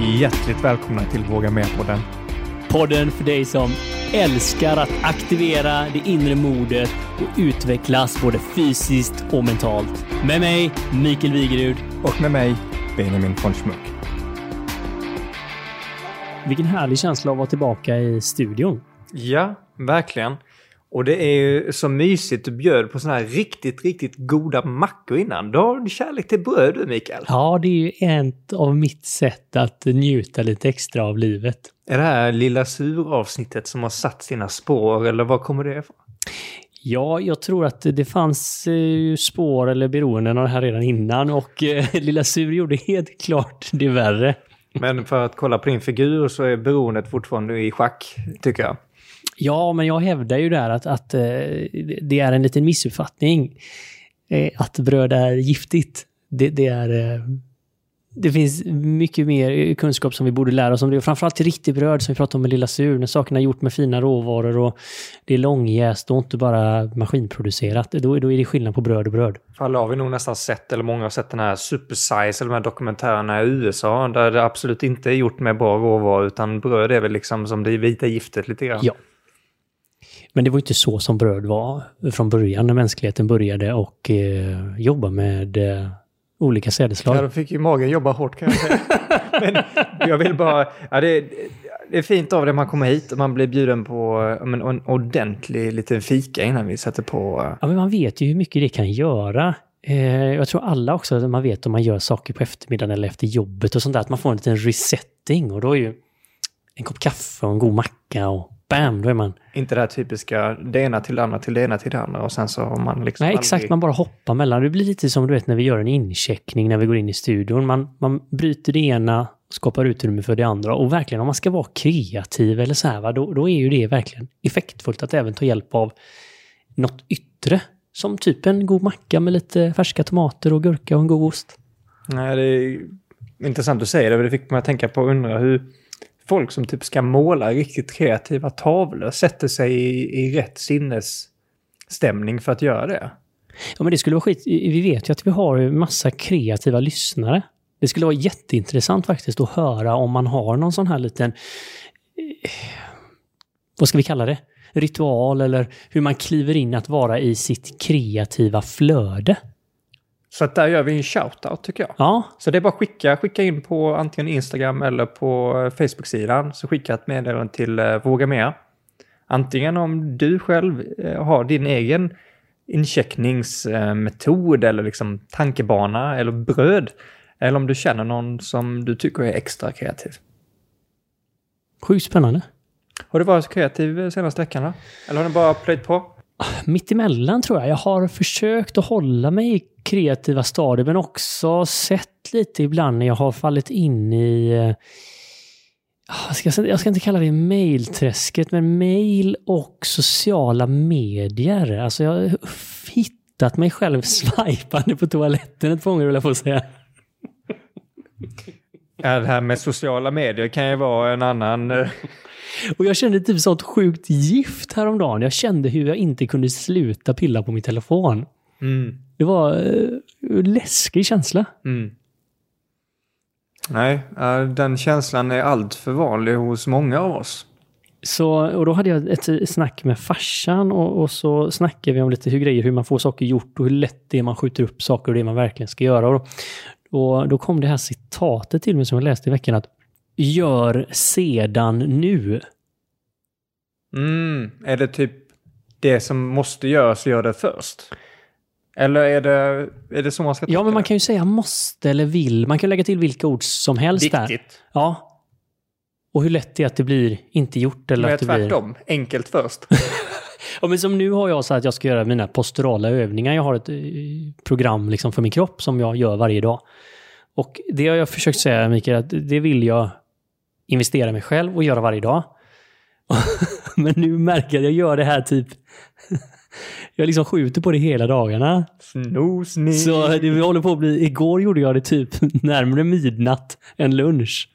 Hjärtligt välkomna till Våga Med-podden. Podden för dig som älskar att aktivera det inre modet och utvecklas både fysiskt och mentalt. Med mig, Mikael Wigerud. Och med mig, Benjamin von Schmuck. Vilken härlig känsla att vara tillbaka i studion. Ja, verkligen. Och det är ju så mysigt. Du bjöd på sådana här riktigt, riktigt goda mackor innan. Du har kärlek till bröd du, Mikael. Ja, det är ju ett av mitt sätt att njuta lite extra av livet. Är det här Lilla Sur-avsnittet som har satt sina spår, eller var kommer det ifrån? Ja, jag tror att det fanns eh, spår eller beroenden av det här redan innan och eh, Lilla Sur gjorde helt klart det värre. Men för att kolla på din figur så är beroendet fortfarande i schack, tycker jag. Ja, men jag hävdar ju där att, att eh, det är en liten missuppfattning. Eh, att bröd är giftigt. Det, det är... Eh, det finns mycket mer kunskap som vi borde lära oss om det. Framförallt riktigt bröd som vi pratade om med Lilla Sur. När sakerna är gjort med fina råvaror och det är långjäst och inte bara maskinproducerat. Då, då är det skillnad på bröd och bröd. Alla har vi nog nästan sett, eller många har sett den här Supersize, eller de här dokumentärerna i USA, där det absolut inte är gjort med bra råvaror, utan bröd är väl liksom som det vita giftet lite grann. Ja. Men det var inte så som bröd var från början när mänskligheten började och eh, jobba med eh, olika sädesslag. Ja, då fick ju magen jobba hårt kan jag säga. Men jag vill bara... Ja, det, det är fint av det man kommer hit och man blir bjuden på men, en ordentlig liten fika innan vi sätter på... Ja, men man vet ju hur mycket det kan göra. Eh, jag tror alla också att man vet om man gör saker på eftermiddagen eller efter jobbet och sånt där, att man får en liten resetting och då är ju en kopp kaffe och en god macka och bam, då är man... Inte det här typiska, det ena till det andra till det ena till det andra och sen så har man liksom Nej, exakt, aldrig... man bara hoppar mellan. Det blir lite som du vet när vi gör en incheckning när vi går in i studion. Man, man bryter det ena, skapar utrymme för det andra. Och verkligen, om man ska vara kreativ eller så här, va, då, då är ju det verkligen effektfullt att även ta hjälp av något yttre. Som typ en god macka med lite färska tomater och gurka och en god ost. Nej, det är intressant att säga det, för det fick mig att tänka på och undra hur folk som typ ska måla riktigt kreativa tavlor sätter sig i, i rätt sinnesstämning för att göra det. Ja, men det skulle vara skit. Vi vet ju att vi har massa kreativa lyssnare. Det skulle vara jätteintressant faktiskt att höra om man har någon sån här liten... Eh, vad ska vi kalla det? Ritual eller hur man kliver in att vara i sitt kreativa flöde. Så att där gör vi en shoutout tycker jag. Ja. Så det är bara att skicka, skicka in på antingen Instagram eller på Facebook-sidan. Så skicka ett meddelande till uh, Våga Med. Antingen om du själv uh, har din egen incheckningsmetod eller liksom tankebana eller bröd. Eller om du känner någon som du tycker är extra kreativ. Sjukt spännande. Har du varit kreativ senaste veckan då? Eller har du bara plöjt på? Mitt emellan tror jag. Jag har försökt att hålla mig kreativa stadier men också sett lite ibland när jag har fallit in i jag ska, jag ska inte kalla det mailträsket, men mail och sociala medier. Alltså jag har hittat mig själv swipande på toaletten ett par gånger, vill jag få säga. Ja, det här med sociala medier kan ju vara en annan... Och jag kände typ sånt sjukt gift häromdagen. Jag kände hur jag inte kunde sluta pilla på min telefon. Mm. Det var en uh, läskig känsla. Mm. Nej, uh, den känslan är allt för vanlig hos många av oss. Så, och då hade jag ett snack med farsan och, och, så snackade vi om lite hur grejer, hur man får saker gjort och hur lätt det är man skjuter upp saker och det man verkligen ska göra. Och, och då kom det här citatet till mig som jag läste i veckan att gör sedan nu. Mm, är det typ det som måste göras, gör det först? Eller är det, är det så man ska Ja, men man kan ju säga måste eller vill. Man kan lägga till vilka ord som helst Viktigt. där. Ja. Och hur lätt det är att det blir inte gjort eller Men att det blir... tvärtom, enkelt först. Ja, men som nu har jag så att jag ska göra mina posturala övningar. Jag har ett eh, program liksom för min kropp som jag gör varje dag. Och det har jag försökt säga, Mikael, att det vill jag investera i mig själv och göra varje dag. men nu märker jag att jag gör det här typ... jag liksom skjuter på det hela dagarna. Snosni. Så det håller på att bli... Igår gjorde jag det typ närmare midnatt än lunch.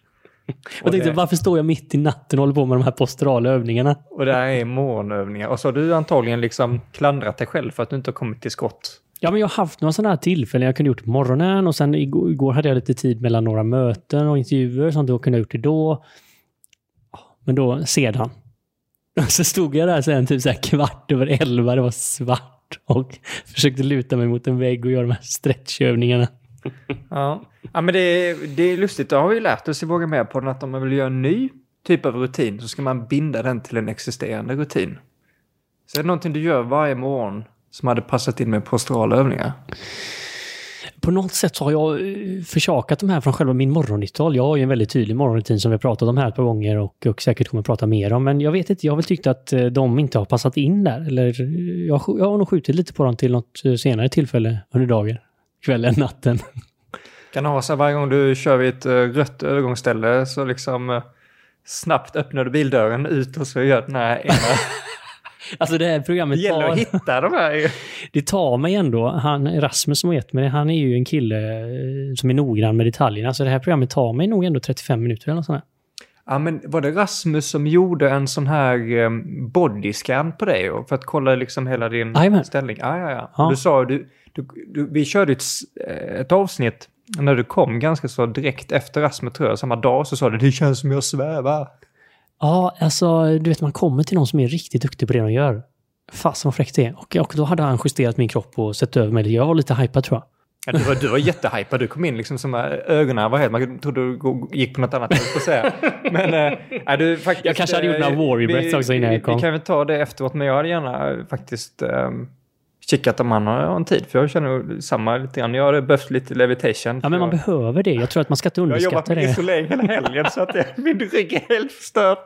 Jag tänkte, det- varför står jag mitt i natten och håller på med de här posturala övningarna? Och det här är morgonövningar. Och så har du antagligen liksom klandrat dig själv för att du inte har kommit till skott. Ja, men jag har haft några sådana här tillfällen. Jag kunde gjort på morgonen och sen igår, igår hade jag lite tid mellan några möten och intervjuer. Sånt jag kunde ha gjort det då. Men då sedan. Och Så stod jag där sen typ så här kvart över elva. Det var svart och försökte luta mig mot en vägg och göra de här stretchövningarna. Ja. ja, men det är, det är lustigt. Det har vi ju lärt oss i Våga Med på den att om man vill göra en ny typ av rutin så ska man binda den till en existerande rutin. Så är det någonting du gör varje morgon som hade passat in med posturala övningar? På något sätt så har jag eh, försakat de här från själva min morgonritual. Jag har ju en väldigt tydlig morgonrutin som vi har pratat om här ett par gånger och, och säkert kommer att prata mer om. Men jag vet inte, jag har väl tyckt att eh, de inte har passat in där. Eller eh, jag, jag har nog skjutit lite på dem till något senare tillfälle under dagen. Kvällen, natten. Kan ha så varje gång du kör vid ett rött övergångsställe så liksom snabbt öppnar du bildörren ut och så gör den här ena Alltså det här programmet Det gäller tar... att hitta de här. Det tar mig ändå. Han, Rasmus som har gett mig det, han är ju en kille eh, som är noggrann med detaljerna. Så det här programmet tar mig nog ändå 35 minuter eller något sånt Ja, men var det Rasmus som gjorde en sån här um, bodyscan på dig för att kolla liksom hela din Amen. ställning? Ja, ja, ja. ja. Du sa, du, du, du, vi körde ett, eh, ett avsnitt när du kom ganska så direkt efter Rasmus tror jag, samma dag så sa du det känns som jag svävar. Ja, alltså du vet man kommer till någon som är riktigt duktig på det de gör. Fasen vad fräckt det är. Och, och då hade han justerat min kropp och sett över mig. Jag var lite hypad tror jag. Ja, du var, du var jättehypad. Du kom in liksom som ögonen var helt... Man trodde du gick på något annat, på säga. Men äh, du faktiskt... Jag kanske hade gjort några warrior breaths också innan jag kom. Vi kan väl ta det efteråt, men jag hade gärna faktiskt... Um, kikat om han har en tid. För jag känner samma lite grann. Jag har behövt lite levitation. Ja, men man jag... behöver det. Jag tror att man ska inte underskatta det. Jag har jobbat med isolering hela helgen så att det, min rygg är helt förstörd.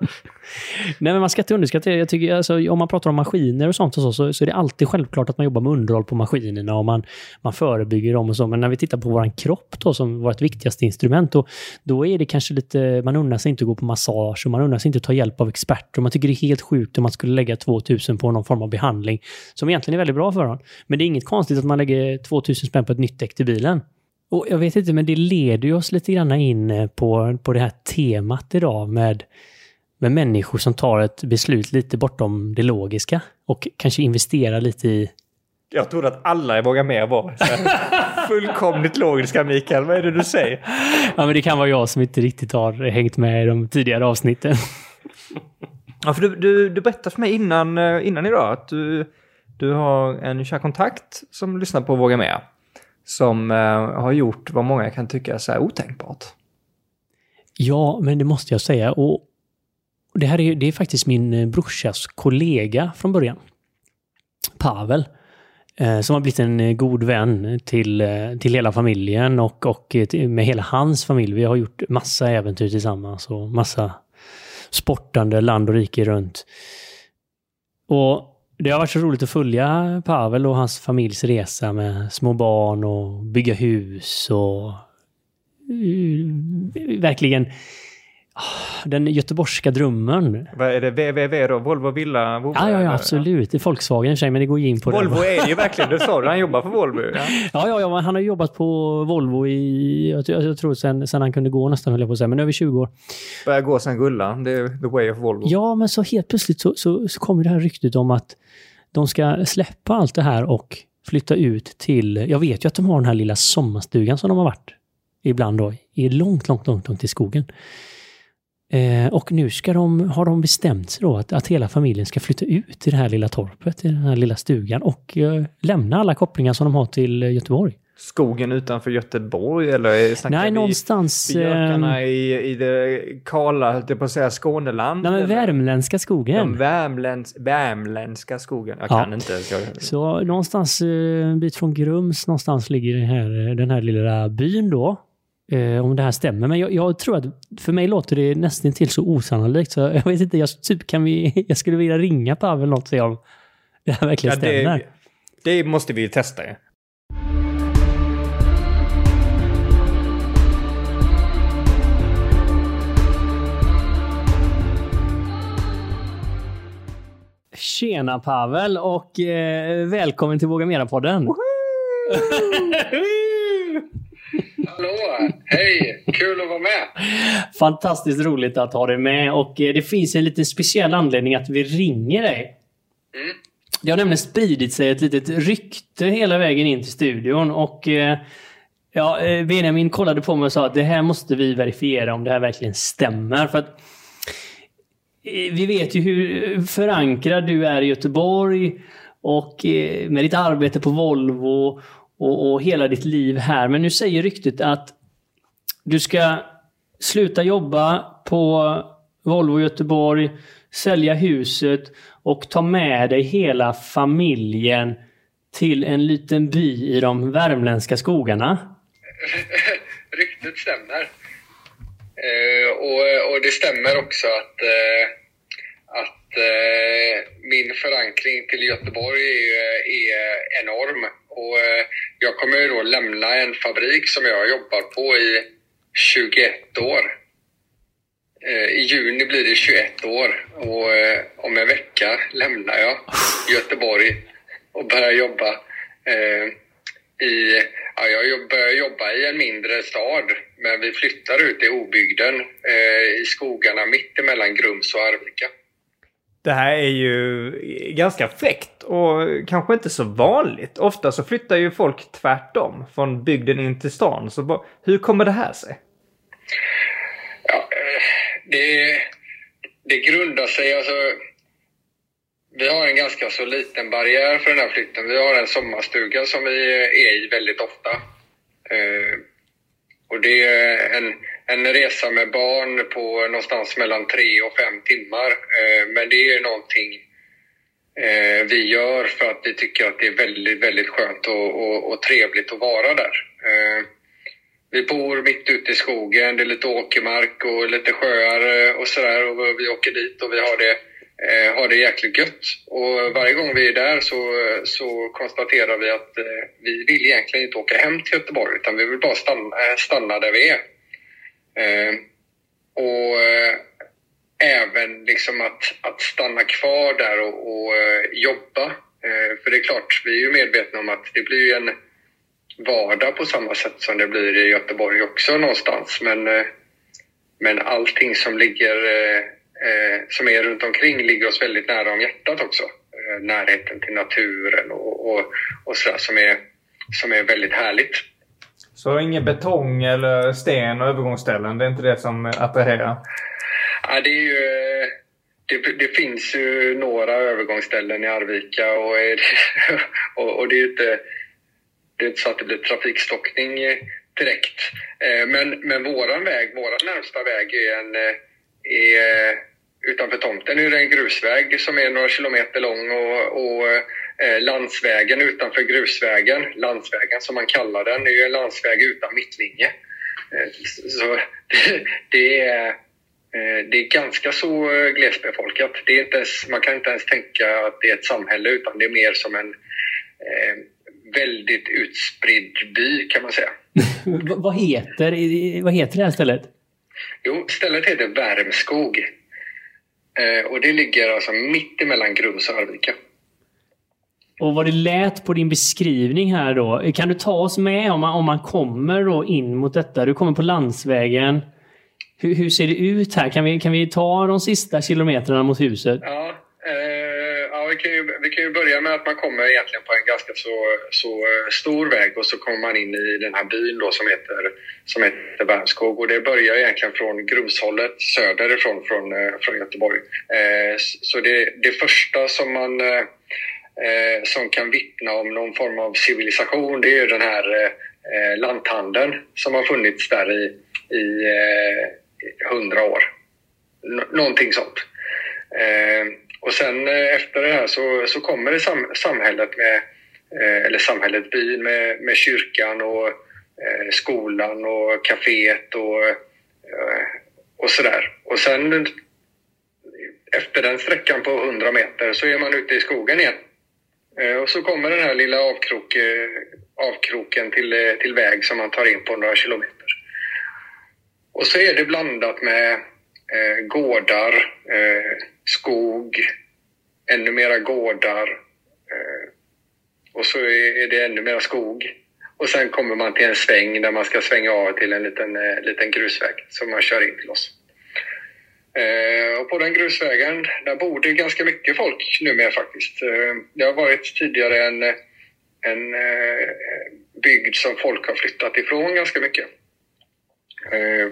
Nej, men man ska inte underskatta det. Jag tycker, alltså, om man pratar om maskiner och sånt och så, så, så, är det alltid självklart att man jobbar med underhåll på maskinerna och man, man förebygger dem och så. Men när vi tittar på vår kropp då, som vårt viktigaste instrument, då, då är det kanske lite, man unnar sig inte att gå på massage och man unnar sig inte att ta hjälp av experter. Man tycker det är helt sjukt om man skulle lägga 2000 på någon form av behandling som egentligen är väldigt bra för en. Men det är inget konstigt att man lägger 2000 spänn på ett nytt däck till bilen. Och jag vet inte, men det leder ju oss lite grann in eh, på, på det här temat idag med, med människor som tar ett beslut lite bortom det logiska och kanske investerar lite i jag trodde att alla i Våga Mer var fullkomligt logiska, Mikael. Vad är det du säger? Ja, men det kan vara jag som inte riktigt har hängt med i de tidigare avsnitten. Ja, för du, du, du berättade för mig innan, eh, innan idag att du du har en kär kontakt som lyssnar på Våga Med. Som eh, har gjort vad många kan tycka är så här otänkbart. Ja, men det måste jag säga. Och det här är, det är faktiskt min eh, brorsas kollega från början. Pavel. Eh, som har blivit en eh, god vän till, eh, till hela familjen och, och med hela hans familj. Vi har gjort massa äventyr tillsammans och massa sportande land och rike runt. Och det har varit så roligt att följa Pavel och hans familjs resa med små barn och bygga hus och eh, verkligen den göteborgska drömmen. Vad är det? VVV då? Volvo Villa? Volvo, ja, ja, ja, absolut. Det är Volkswagen i sig, men det går ju in på Volvo det. Volvo är det ju verkligen. Du sa det, han jobbar för Volvo. Ja, ja, ja, ja han har jobbat på Volvo i, jag, jag tror sen, sen han kunde gå nästan, höll jag på att säga, men över 20 år. Börjar gå sen gulla. Det är the way of Volvo. Ja, men så helt plötsligt så, så, så kommer det här ryktet om att de ska släppa allt det här och flytta ut till... Jag vet ju att de har den här lilla sommarstugan som de har varit ibland då, i långt, långt, långt, långt i skogen. Eh, och nu ska de, har de bestämt sig då att, att hela familjen ska flytta ut till det här lilla torpet, till den här lilla stugan och eh, lämna alla kopplingar som de har till Göteborg skogen utanför Göteborg eller Nej, någonstans... Björkarna äh, i, i det kala, höll på att säga, Skåneland? Nej, men värmländska skogen. Den värmländsk, värmländska skogen. Jag ja. kan inte. Jag... Så någonstans eh, en bit från Grums någonstans ligger den här, den här lilla byn då. Eh, om det här stämmer. Men jag, jag, tror att för mig låter det nästan till så osannolikt. Så jag vet inte, jag, typ, kan vi, jag skulle vilja ringa Pavel något och se om det här verkligen ja, stämmer. Det, måste vi testa. Tjena Pavel och eh, välkommen till Våga Mera-podden. Hallå! Hej! Kul att vara med! Fantastiskt roligt att ha dig med och eh, det finns en lite speciell anledning att vi ringer dig. Mm. det har nämligen spridit sig ett litet rykte hela vägen in till studion och eh, ja, eh, Benjamin kollade på mig och sa att det här måste vi verifiera om det här verkligen stämmer. För att vi vet ju hur förankrad du är i Göteborg och med ditt arbete på Volvo och, och hela ditt liv här. Men nu säger ryktet att du ska sluta jobba på Volvo Göteborg, sälja huset och ta med dig hela familjen till en liten by i de värmländska skogarna. Ryktet stämmer. Eh, och, och det stämmer också att, eh, att eh, min förankring till Göteborg är, eh, är enorm. Och eh, jag kommer ju då lämna en fabrik som jag har jobbat på i 21 år. Eh, I juni blir det 21 år och eh, om en vecka lämnar jag Göteborg och börjar jobba i... Ja, jag börjar jobba i en mindre stad, men vi flyttar ut i obygden i skogarna mitt emellan Grums och Arvika. Det här är ju ganska fräckt och kanske inte så vanligt. Ofta så flyttar ju folk tvärtom, från bygden in till stan. Så hur kommer det här sig? Ja, eh, det, det grundar sig alltså... Vi har en ganska så liten barriär för den här flytten. Vi har en sommarstuga som vi är i väldigt ofta. Eh, och det är en, en resa med barn på någonstans mellan tre och fem timmar. Eh, men det är någonting eh, vi gör för att vi tycker att det är väldigt, väldigt skönt och, och, och trevligt att vara där. Eh, vi bor mitt ute i skogen, det är lite åkermark och lite sjöar och sådär och vi åker dit och vi har det, har det jäkligt gött. Och varje gång vi är där så, så konstaterar vi att vi vill egentligen inte åka hem till Göteborg utan vi vill bara stanna, stanna där vi är. Eh, och eh, även liksom att, att stanna kvar där och, och eh, jobba. Eh, för det är klart, vi är ju medvetna om att det blir en vardag på samma sätt som det blir i Göteborg också någonstans. Men, eh, men allting som ligger eh, eh, som är runt omkring ligger oss väldigt nära om hjärtat också. Eh, närheten till naturen och, och, och sådär som är, som är väldigt härligt. Så ingen betong eller sten och övergångsställen, det är inte det som attraherar? Ja, det är ju... Det, det, finns ju några övergångsställen i Arvika och, och, och det är inte det är inte så att det blir trafikstockning direkt. Eh, men, men våran väg, våran närmsta väg är en... Eh, är, utanför tomten är det en grusväg som är några kilometer lång och, och landsvägen utanför grusvägen, landsvägen som man kallar den, är ju en landsväg utan mittlinje. Så det, är det är ganska så glesbefolkat. Det är inte ens, man kan inte ens tänka att det är ett samhälle utan det är mer som en väldigt utspridd by kan man säga. vad, heter, vad heter det här stället? Jo, stället heter Värmskog. Eh, och det ligger alltså mitt emellan Grums och Arvika. Och vad det lät på din beskrivning här då. Kan du ta oss med om man, om man kommer då in mot detta? Du kommer på landsvägen. Hur, hur ser det ut här? Kan vi, kan vi ta de sista kilometrarna mot huset? Ja, eh, vi kan, ju, vi kan ju börja med att man kommer egentligen på en ganska så, så eh, stor väg och så kommer man in i den här byn då som heter, som heter Värmskog. Och det börjar egentligen från Grumshållet söderifrån från, eh, från Göteborg. Eh, så det, det första som man eh, eh, som kan vittna om någon form av civilisation det är den här eh, eh, lanthandeln som har funnits där i, i eh, hundra år. N någonting sånt. Eh, och sen eh, efter det här så, så kommer det sam, samhället med, eh, eller samhället, byn med, med kyrkan och eh, skolan och kaféet och, och sådär. Och sen efter den sträckan på 100 meter så är man ute i skogen igen. Eh, och så kommer den här lilla avkrok, eh, avkroken till, eh, till väg som man tar in på några kilometer. Och så är det blandat med eh, gårdar, eh, skog, ännu mera gårdar eh, och så är det ännu mera skog. Och sen kommer man till en sväng där man ska svänga av till en liten, eh, liten grusväg som man kör in till oss. Och på den grusvägen, där bor det ganska mycket folk numera faktiskt. Eh, det har varit tidigare en, en eh, bygd som folk har flyttat ifrån ganska mycket. Eh,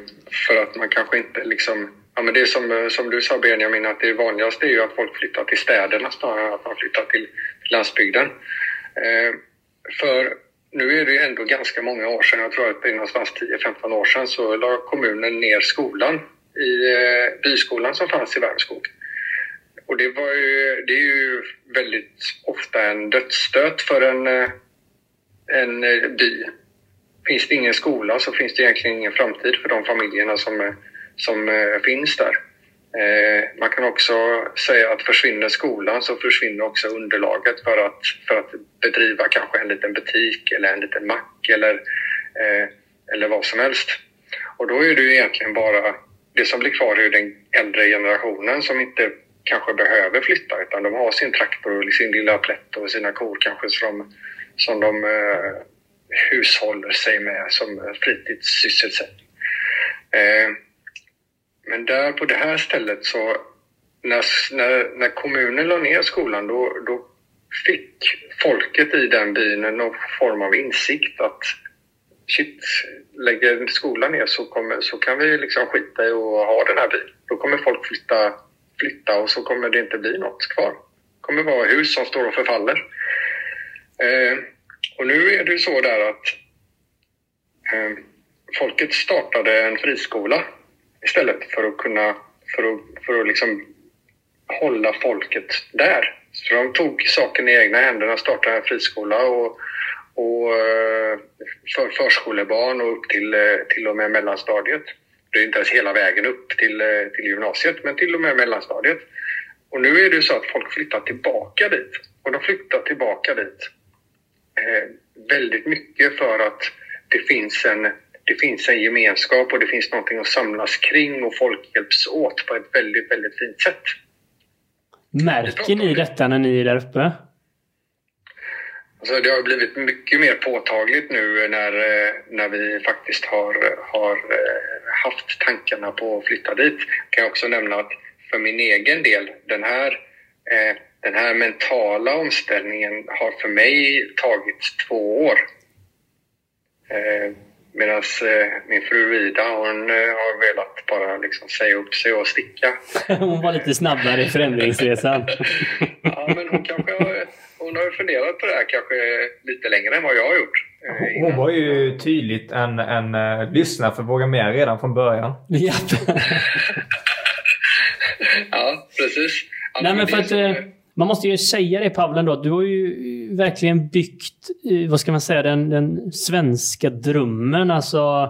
för att man kanske inte liksom... Ja, men det är som, som du sa Benjamin, att det vanligaste är ju att folk flyttar till städerna snarare än att man flyttar till landsbygden. För nu är det ändå ganska många år sedan, jag tror att det är någonstans 10-15 år sedan, så la kommunen ner skolan i eh, byskolan som fanns i Värmskog. Och det, var ju, det är ju väldigt ofta en dödsstöt för en, eh, en eh, by. Finns det ingen skola så finns det egentligen ingen framtid för de familjerna som, som finns där. Man kan också säga att försvinner skolan så försvinner också underlaget för att, för att bedriva kanske en liten butik eller en liten mack eller, eller vad som helst. Och då är det ju egentligen bara det som blir kvar är den äldre generationen som inte kanske behöver flytta utan de har sin traktor och sin lilla plätt och sina kor kanske som, som de eh, hushåller sig med som fritidssysselsättning. Eh, men där på det här stället så när, när, när kommunen la ner skolan då, då fick folket i den byn någon form av insikt att shit, lägger skolan ner så, kommer, så kan vi liksom skita i att ha den här byn. Då kommer folk flytta, flytta och så kommer det inte bli något kvar. Det kommer vara hus som står och förfaller. Eh, och nu är det ju så där att eh, folket startade en friskola istället för att kunna för att, för att liksom hålla folket där. Så de tog saken i egna händer och startade en friskola och och eh, för förskolebarn och upp till, eh, till och med mellanstadiet. Det är inte ens hela vägen upp till, eh, till gymnasiet, men till och med mellanstadiet. Och nu är det så att folk flyttar tillbaka dit. Och de flyttar tillbaka dit eh, väldigt mycket för att det finns, en, det finns en gemenskap och det finns någonting att samlas kring och folk hjälps åt på ett väldigt, väldigt fint sätt. Märker ni detta när ni är där uppe? Alltså det har blivit mycket mer påtagligt nu när, eh, när vi faktiskt har, har eh, haft tankarna på att flytta dit. Jag kan också nämna att för min egen del, den här, eh, den här mentala omställningen har för mig tagit två år. Medan min fru Vida, hon har velat bara liksom säga upp sig och sticka. Hon var lite snabbare i förändringsresan. ja, men hon kanske har hon har funderat på det här kanske lite längre än vad jag har gjort. Eh, hon var ju tydligt en, en uh, lyssnare för Våga Mer redan från början. Ja, ja precis. Alltså, Nej, men för att, som... Man måste ju säga det Pavlen då, du har ju verkligen byggt, vad ska man säga, den, den svenska drömmen. Alltså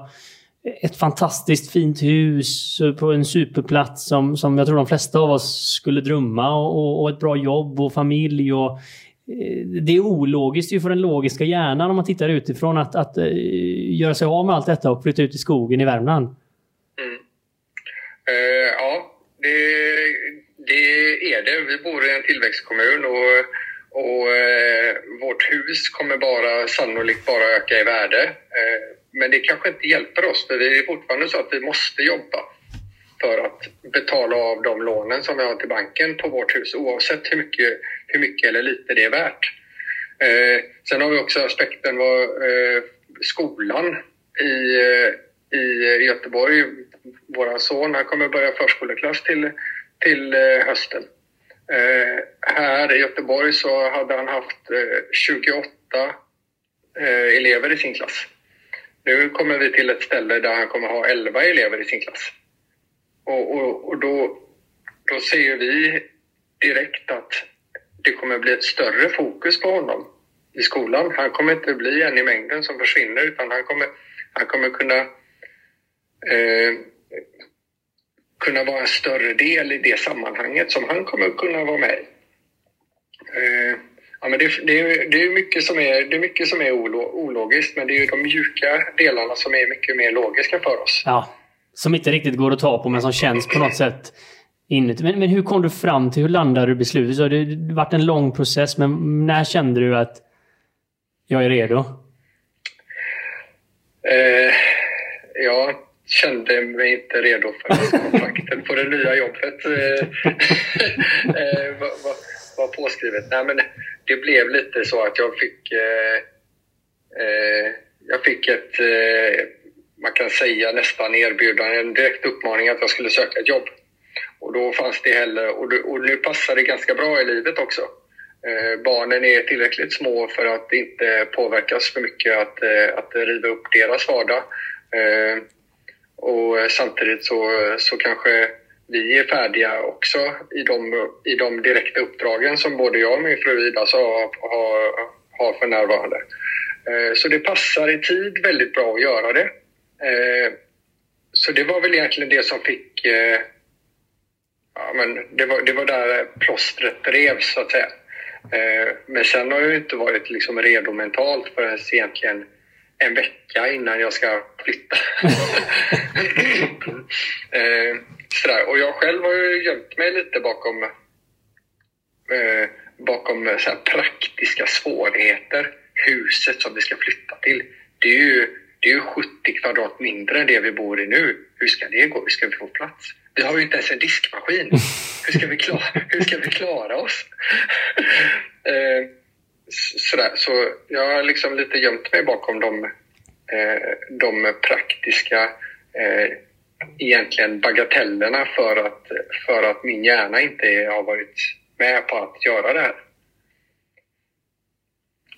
ett fantastiskt fint hus på en superplats som, som jag tror de flesta av oss skulle drömma och, och ett bra jobb och familj och Eh, Eh, det är ologiskt ju för den logiska hjärnan om man tittar utifrån att, att uh, göra sig av med allt detta och flytta ut i skogen i Värmland. Mm. Uh, ja, det, det, är det. Vi bor i en tillväxtkommun och, och uh, vårt hus kommer bara, sannolikt bara öka i värde. men det kanske inte hjälper oss för det är fortfarande så att vi måste jobba för att betala av de lånen som vi har till banken på vårt hus oavsett hur mycket, hur mycket eller lite det är värt. Eh, sen har vi också aspekten vad eh, skolan i, eh, i Göteborg. Vår son han kommer börja förskoleklass till, till eh, hösten. Eh, här i Göteborg så hade han haft eh, 28 eh, elever i sin klass. Nu kommer vi till ett ställe där han kommer ha 11 elever i sin klass. Och, och, och då, då ser vi direkt att det kommer bli ett större fokus på honom i skolan. Han kommer inte bli en i mängden som försvinner utan han kommer, han kommer kunna, eh, kunna vara en större del i det sammanhanget som han kommer kunna vara med i. Eh, ja, men det, det, det, är mycket som är, det är mycket som är ologiskt men det är ju de mjuka delarna som är mycket mer logiska för oss. Ja som inte riktigt går att ta på men som känns på något sätt inuti. Men, men hur kom du fram till, hur landade du beslutet? Så det har varit en lång process, men när kände du att jag är redo? Eh, jag kände mig inte redo för kontrakten på det nya jobbet. Eh, eh, var, var, var påskrivet. Nej, men det blev lite så att jag fick, eh, eh, jag fick ett, eh, man kan säga nästan erbjudande, en direkt uppmaning att jag skulle söka ett jobb. Då fanns det heller, och, och nu passar det ganska bra i livet också. Eh, barnen är tillräckligt små för att inte påverkas för mycket att, eh, att riva upp deras vardag. Eh, och samtidigt så, så kanske vi är färdiga också i de, i de direkta uppdragen som både jag och min fru Ida har, har, har för närvarande. Eh, så det passar i tid väldigt bra att göra det. Eh, så det var väl egentligen det som fick... Eh, Eh, ja, men det, var, det var där plåstret revs, så att säga. Men sen har jag inte varit liksom redo mentalt förrän egentligen en vecka innan jag ska flytta. sådär. Och jag själv har ju gömt mig lite bakom, eh, bakom så praktiska svårigheter. Huset som vi ska flytta till, det är ju, det är ju 70 kvadrat mindre än det vi bor i nu. Hur ska det gå? Hur ska vi få plats? Vi har ju inte ens en diskmaskin. Hur ska vi klara, hur ska vi klara oss? eh, sådär. Så jag har liksom lite gömt mig bakom de, eh, de praktiska eh, egentligen bagatellerna för att, för att min hjärna inte har varit med på att göra det här.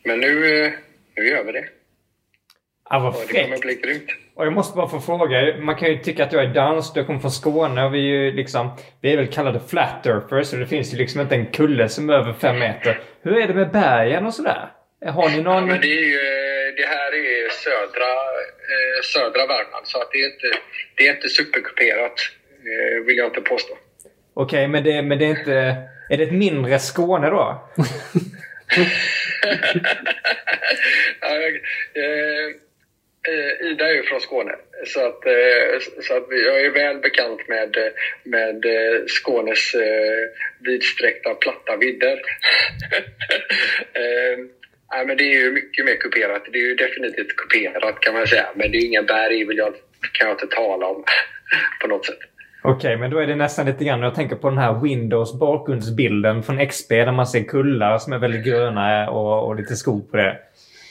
Men nu, eh, nu gör vi det. Ja, vad fräckt. Det kommer bli grymt. Och jag måste bara få fråga. Man kan ju tycka att jag är dansk, du kommer från Skåne och vi är ju liksom... Vi är väl kallade flat earthers och det finns ju liksom inte en kulle som är över fem meter. Hur är det med bergen och sådär? Har ni någon... Ja, men det, är ju, det här är södra, eh, södra Värmland så att det är inte, det är inte superkuperat. Eh, vill jag inte påstå. Okej, okay, men, det, men det är inte... Är det ett mindre Skåne då? ja, eh, eh, Eh, Ida är ju från Skåne, så att, eh, så att jag är väl bekant med, eh, med Skånes vidsträckta platta vidder. Ja, men det är ju mycket mer kuperat. Det är ju definitivt kuperat kan man säga. Men det är inga berg vill jag, kan jag inte tala om på något sätt. Okej, okay, men då är det nästan lite grann, jag tänker på den här Windows bakgrundsbilden från XP där man ser kullar som är väldigt gröna och, och lite skog på det.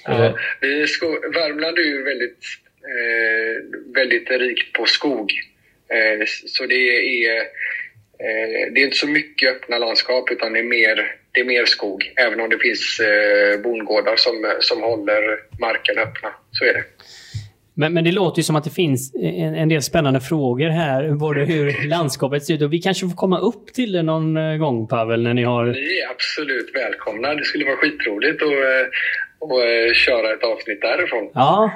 Ja, sko Värmland är ju väldigt, eh, väldigt rikt på skog. Eh, så det är, eh, det är inte så mycket öppna landskap utan det är mer det är mer skog, även om det finns eh, bondgårdar som, som håller marken öppna. Så är det. Men, men det låter ju som att det finns en, en del spännande frågor här, både hur landskapet ser ut och vi kanske får komma upp till det någon eh, gång Pavel, när ni har... Ni är absolut välkomna. Det skulle vara skitroligt att och, och, eh, köra ett avsnitt därifrån. Ja.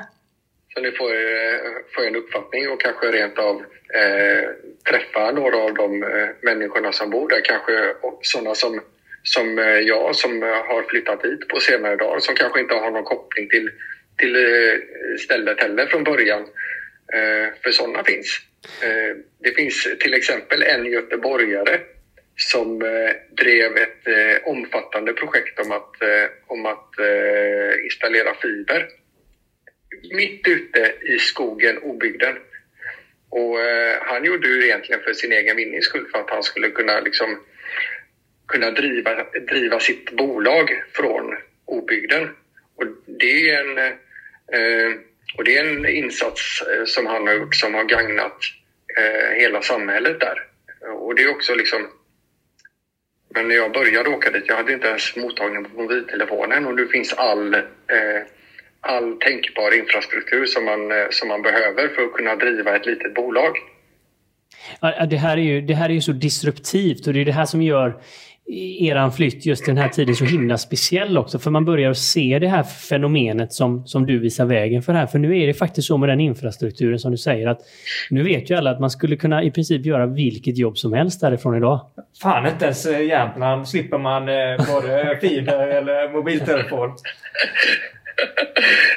Så ni får, eh, får en uppfattning och kanske rent av eh, träffa några av de eh, människorna som bor där. Kanske sådana som som eh, jag som har flyttat hit på senare dagar som kanske inte har någon koppling till, till eh, stället heller från början. Eh, för sådana finns. Det finns till exempel en göteborgare som eh, drev ett eh, omfattande projekt om att, eh, om att installera fiber mitt ute i skogen, obygden. Och han gjorde det egentligen för sin egen vinnings skull, för att han skulle kunna liksom kunna driva, driva sitt bolag från obygden. Och det är en, eh, och det är en insats eh, som han har gjort som har gagnat eh, hela samhället där. Och det är också liksom... Men när jag började åka dit, jag hade inte ens mottagning på mobiltelefonen och nu finns all, eh, all tänkbar infrastruktur som man, eh, som man behöver för att kunna driva ett litet bolag. det, här är ju, det här är ju så disruptivt och det är det här som gör eran flytt just den här tiden så himla speciell också. För man börjar se det här fenomenet som, som du visar vägen för här. För nu är det faktiskt så med den infrastrukturen som du säger att nu vet ju alla att man skulle kunna i princip göra vilket jobb som helst därifrån idag. Fan, inte ens Jämtland slipper man eh, både fiber eller mobiltelefon.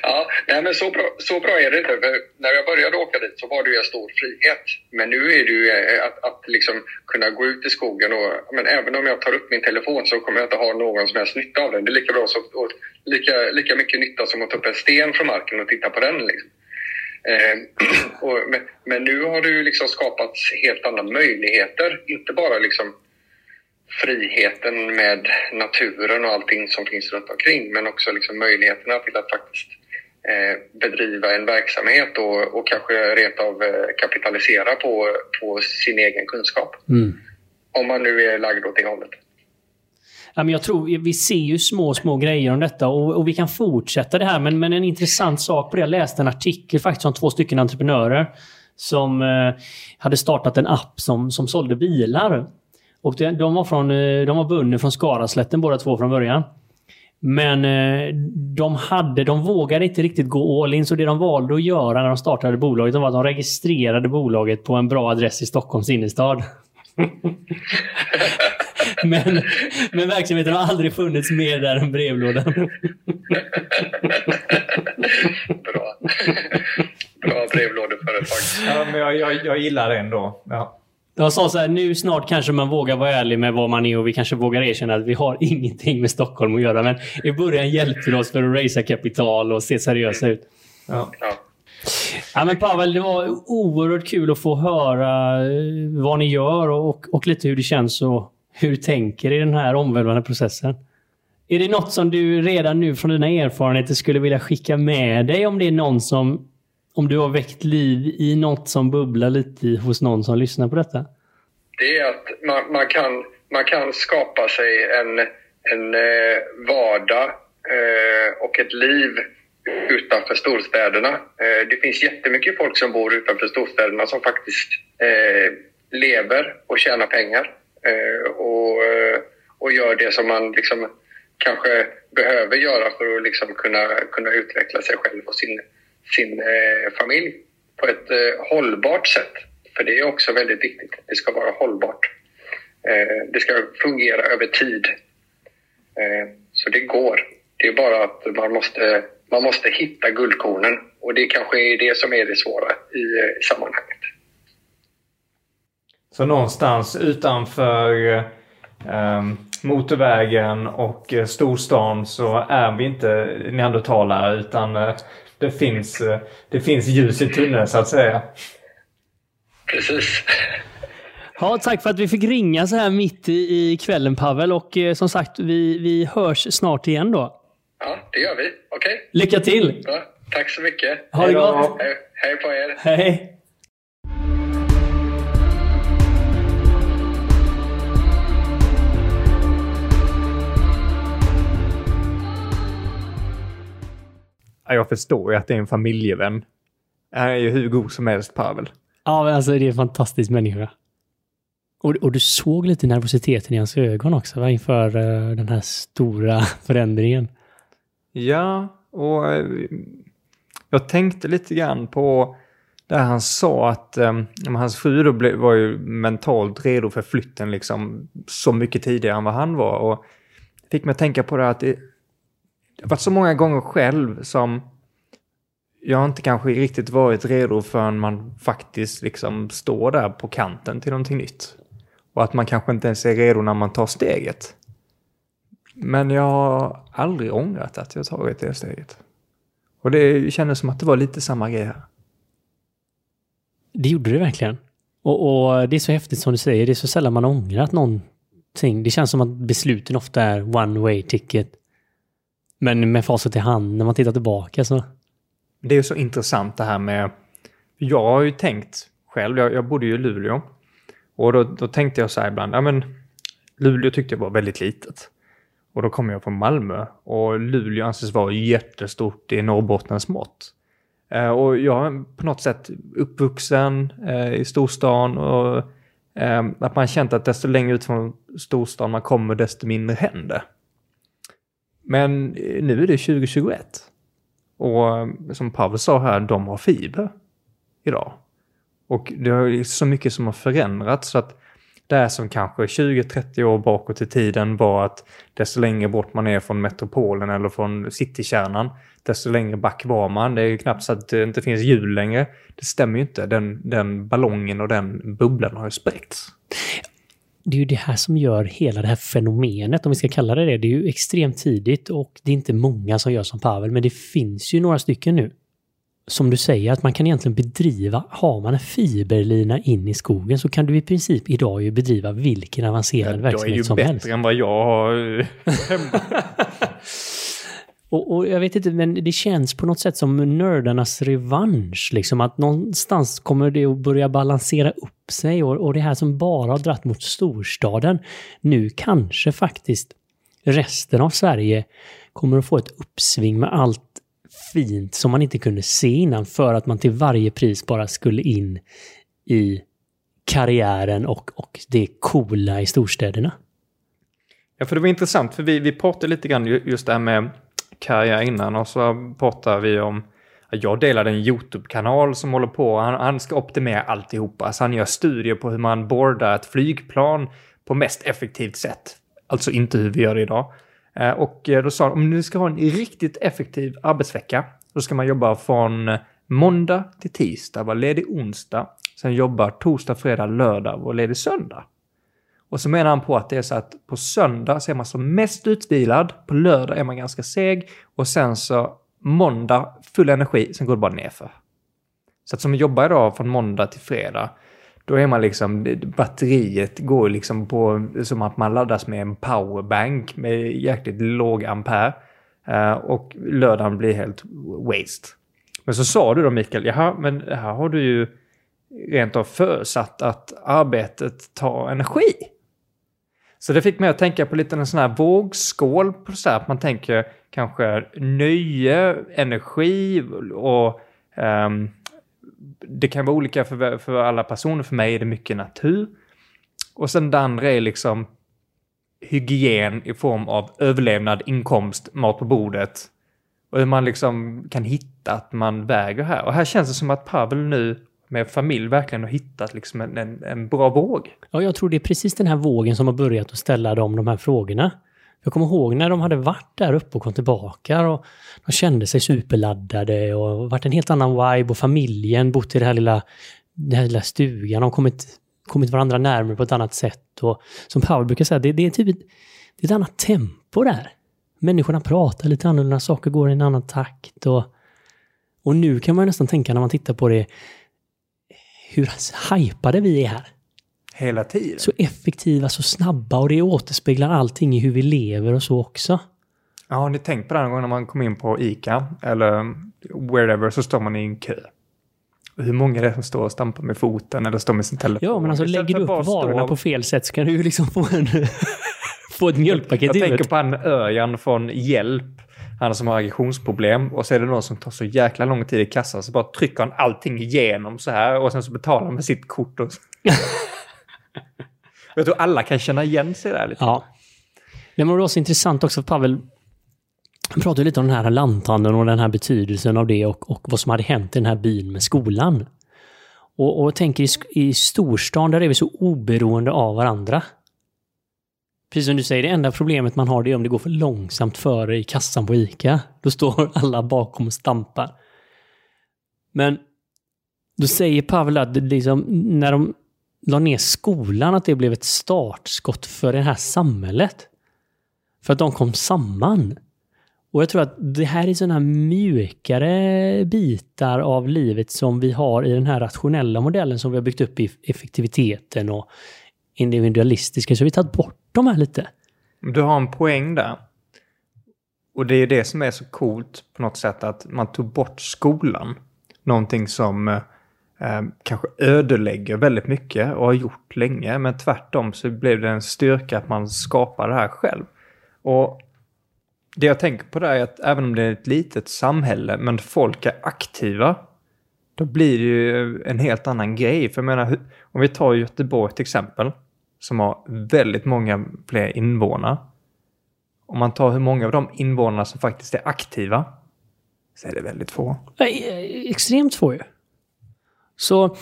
ja, nej, men så bra, så bra är det inte. För när jag började åka dit så var det ju en stor frihet. Men nu är det ju eh, att, att liksom kunna gå ut i skogen och men även om jag tar upp min telefon så kommer jag inte ha någon som helst nytta av den. Det är lika, bra som, och lika, lika mycket nytta som att ta upp en sten från marken och titta på den. Liksom. Eh, och, men, men nu har det liksom skapats helt andra möjligheter. Inte bara liksom friheten med naturen och allting som finns runt omkring men också liksom möjligheterna till att faktiskt eh, bedriva en verksamhet och, och kanske rent av eh, kapitalisera på, på sin egen kunskap. Mm. Om man nu är lagd åt det hållet. Ja, men jag tror, vi ser ju små, små grejer om detta och, och vi kan fortsätta det här. Men, men en intressant sak på det. Jag läste en artikel faktiskt om två stycken entreprenörer som eh, hade startat en app som, som sålde bilar. Och de, var, från, eh, de var bönder från Skaraslätten båda två från början. Men eh, de, hade, de vågade inte riktigt gå all in, så det de valde att göra när de startade bolaget var att de registrerade bolaget på en bra adress i Stockholms innerstad. men, men verksamheten har aldrig funnits mer där än brevlådan. Bra. Bra brevlådeföretag. Ja, men jag, jag, jag gillar det ändå. Ja. De sa så här, nu snart kanske man vågar vara ärlig med vad man är och vi kanske vågar erkänna att vi har ingenting med Stockholm att göra. Men i början hjälpte det oss för att raisa kapital och se seriösa ut. Ja. Ja. Ja, men Pavel, det var oerhört kul att få höra eh, vad ni gör och, och lite hur det känns och hur du tänker i den här omvälvande processen. Är det något som du redan nu från dina erfarenheter skulle vilja skicka med dig om det är någon som om du har väckt liv i något som bubblar lite hos någon som lyssnar på detta? Det är att man, man, kan, man kan skapa sig en, en eh, vardag eh, och ett liv utanför storstäderna. Eh, det finns jättemycket folk som bor utanför storstäderna som faktiskt eh, lever och tjänar pengar eh, och, eh, och gör det som man liksom kanske behöver göra för att liksom kunna, kunna utveckla sig själv och sin, sin eh, familj på ett eh, hållbart sätt. För det är också väldigt viktigt. Det ska vara hållbart. Eh, det ska fungera över tid. Eh, så det går. Det är bara att man måste, man måste hitta guldkornen. Och det kanske är det som är det svåra i, eh, sammanhanget. Så någonstans utanför eh, motorvägen och eh, storstan så är vi inte neandertalare utan eh, det, finns, eh, det finns ljus i tunneln så att säga. Precis. Ja, tack för att vi fick ringa så här mitt i, i kvällen Pavel och eh, som sagt vi, vi hörs snart igen då. Ja, det gör vi. Okej. Lycka till! Bra. Tack så mycket. Ha det gott! Hej, hej på er. Hej! Jag förstår ju att det är en familjevän. Han är ju hur god som helst Pavel. Ja, men alltså det är en fantastisk människa. Och, och du såg lite nervositeten i hans ögon också va? inför eh, den här stora förändringen. Ja, och eh, jag tänkte lite grann på där han sa att eh, hans fru då var ju mentalt redo för flytten liksom så mycket tidigare än vad han var. Och fick mig att tänka på det att det, det har varit så många gånger själv som jag inte kanske riktigt varit redo förrän man faktiskt liksom står där på kanten till någonting nytt. Och att man kanske inte ens är redo när man tar steget. Men jag har aldrig ångrat att jag tagit det steget. Och det kändes som att det var lite samma grej här. Det gjorde det verkligen. Och, och det är så häftigt som du säger, det är så sällan man ångrat någonting. Det känns som att besluten ofta är one way ticket. Men med facit i hand, när man tittar tillbaka så... Det är ju så intressant det här med... Jag har ju tänkt själv, jag, jag bodde ju i Luleå. Och då, då tänkte jag så här ibland, ja men Luleå tyckte jag var väldigt litet. Och då kom jag från Malmö och Luleå anses vara jättestort i Norrbottens mått. Eh, och jag är på något sätt uppvuxen eh, i storstan och eh, att man känt att desto längre ut från storstan man kommer desto mindre händer. Men eh, nu är det 2021. Och eh, som Pavel sa här, de har fiber idag. Och det är så mycket som har förändrats så att det som kanske 20-30 år bakåt i tiden var att desto längre bort man är från metropolen eller från citykärnan, desto längre back var man. Det är ju knappt så att det inte finns hjul längre. Det stämmer ju inte. Den, den ballongen och den bubblan har ju spräckts. Det är ju det här som gör hela det här fenomenet, om vi ska kalla det det. Det är ju extremt tidigt och det är inte många som gör som Pavel, men det finns ju några stycken nu. som du säger, att man kan egentligen bedriva, har man en fiberlina in i skogen så kan du i princip idag ju bedriva vilken avancerad verksamhet som helst. Jag är ju bättre än vad jag har hemma. Och, och, jag vet inte, men det känns på något sätt som nördarnas revansch. Liksom att någonstans kommer det att börja balansera upp sig och, och det här som bara har dratt mot storstaden. Nu kanske faktiskt resten av Sverige kommer att få ett uppsving med allt fint som man inte kunde se innan för att man till varje pris bara skulle in i karriären och, och det coola i storstäderna. Ja, för det var intressant, för vi, vi pratade lite grann just det här med karriär innan och så pratade vi om jag delade en YouTube-kanal som håller på, han, han ska optimera alltihopa. Så han gör studier på hur man boardar ett flygplan på mest effektivt sätt. Alltså inte hur vi gör det idag. Eh, och eh, då sa han, om du ska ha en riktigt effektiv arbetsvecka, då ska man jobba från måndag till tisdag, vara ledig onsdag, sen jobba torsdag, fredag, lördag och ledig söndag. Och så menar han på att det är så att på söndag så är man som mest utvilad, på lördag är man ganska seg och sen så måndag full energi, sen går det bara nerför. Så att som jobbar idag från måndag till fredag, då är man liksom, batteriet går liksom på, som att man laddas med en powerbank med jäkligt låg ampere. Uh, och lördagen blir helt waste. Men så sa du då Mikael, jaha, men här har du ju rent av försatt att arbetet tar energi. Så det fick mig att tänka på lite en sån här vågskål. På så här, att man tänker kanske nöje, energi och um, det kan vara olika för, för alla personer. För mig är det mycket natur. Och sen det andra är liksom hygien i form av överlevnad, inkomst, mat på bordet. Och hur man liksom kan hitta att man väger här. Och här känns det som att Pavel nu med familj verkligen har hittat liksom en, en, en, bra våg. Ja, jag tror det är precis den här vågen som har börjat att ställa dem de här frågorna. Jag kommer ihåg när de hade varit där uppe och kom tillbaka och de kände sig superladdade och varit en helt annan vibe och familjen bott i det här lilla, den här lilla stugan. De kommit, kommit varandra närmare på ett annat sätt och som Paul brukar säga, det, det är typ ett, det är ett annat tempo där. Människorna pratar lite annorlunda, saker går i en annan takt och, och nu kan man nästan tänka när man tittar på det hur hypade vi är här. Hela tiden. Så effektiva, så snabba och det återspeglar allting i hur vi lever och så också. Ja, har ni tänkt på det någon gång när man kommer in på ICA eller wherever så står man i en kö. Hur många är det som står och stampar med foten eller står med sin telefon? Ja, men alltså lägger du upp varorna stå... på fel sätt så kan du ju liksom få, en, få ett mjölkpaket Jag tänker på han Örjan från Hjälp han som har aggressionsproblem och så är det någon som tar så jäkla lång tid i kassan så bara trycker han allting igenom så här och sen så betalar han med sitt kort. Och... jag tror alla kan känna igen sig där lite. Ja. Det var också intressant också, Pavel han pratade lite om den här lanthandeln och den här betydelsen av det och, och vad som hade hänt i den här byn med skolan. Och, och tänker i, i storstan, där är vi så oberoende av varandra. Precis som du säger, det enda problemet man har det är om det går för långsamt före i kassan på ICA. Då står alla bakom och stampar. Men då säger Pavel att liksom, när de la ner skolan att det blev ett startskott för det här samhället. För att de kom samman. Och jag tror att det här är sådana mjukare bitar av livet som vi har i den här rationella modellen som vi har byggt upp i effektiviteten och individualistiska. Så vi har tagit bort de här lite. Du har en poäng där. Och det är det som är så coolt på något sätt att man tog bort skolan. Någonting som eh, eh, kanske ödelägger väldigt mycket och har gjort länge. Men tvärtom så blev det en styrka att man skapar det här själv. Och det jag tänker på där är att även om det är ett litet samhälle men folk är aktiva. Då blir det ju en helt annan grej. För jag menar, om vi tar Göteborg till exempel som har väldigt många fler invånare. Om man tar hur många av de invånarna som faktiskt är aktiva så är det väldigt få. Extremt få ju. Så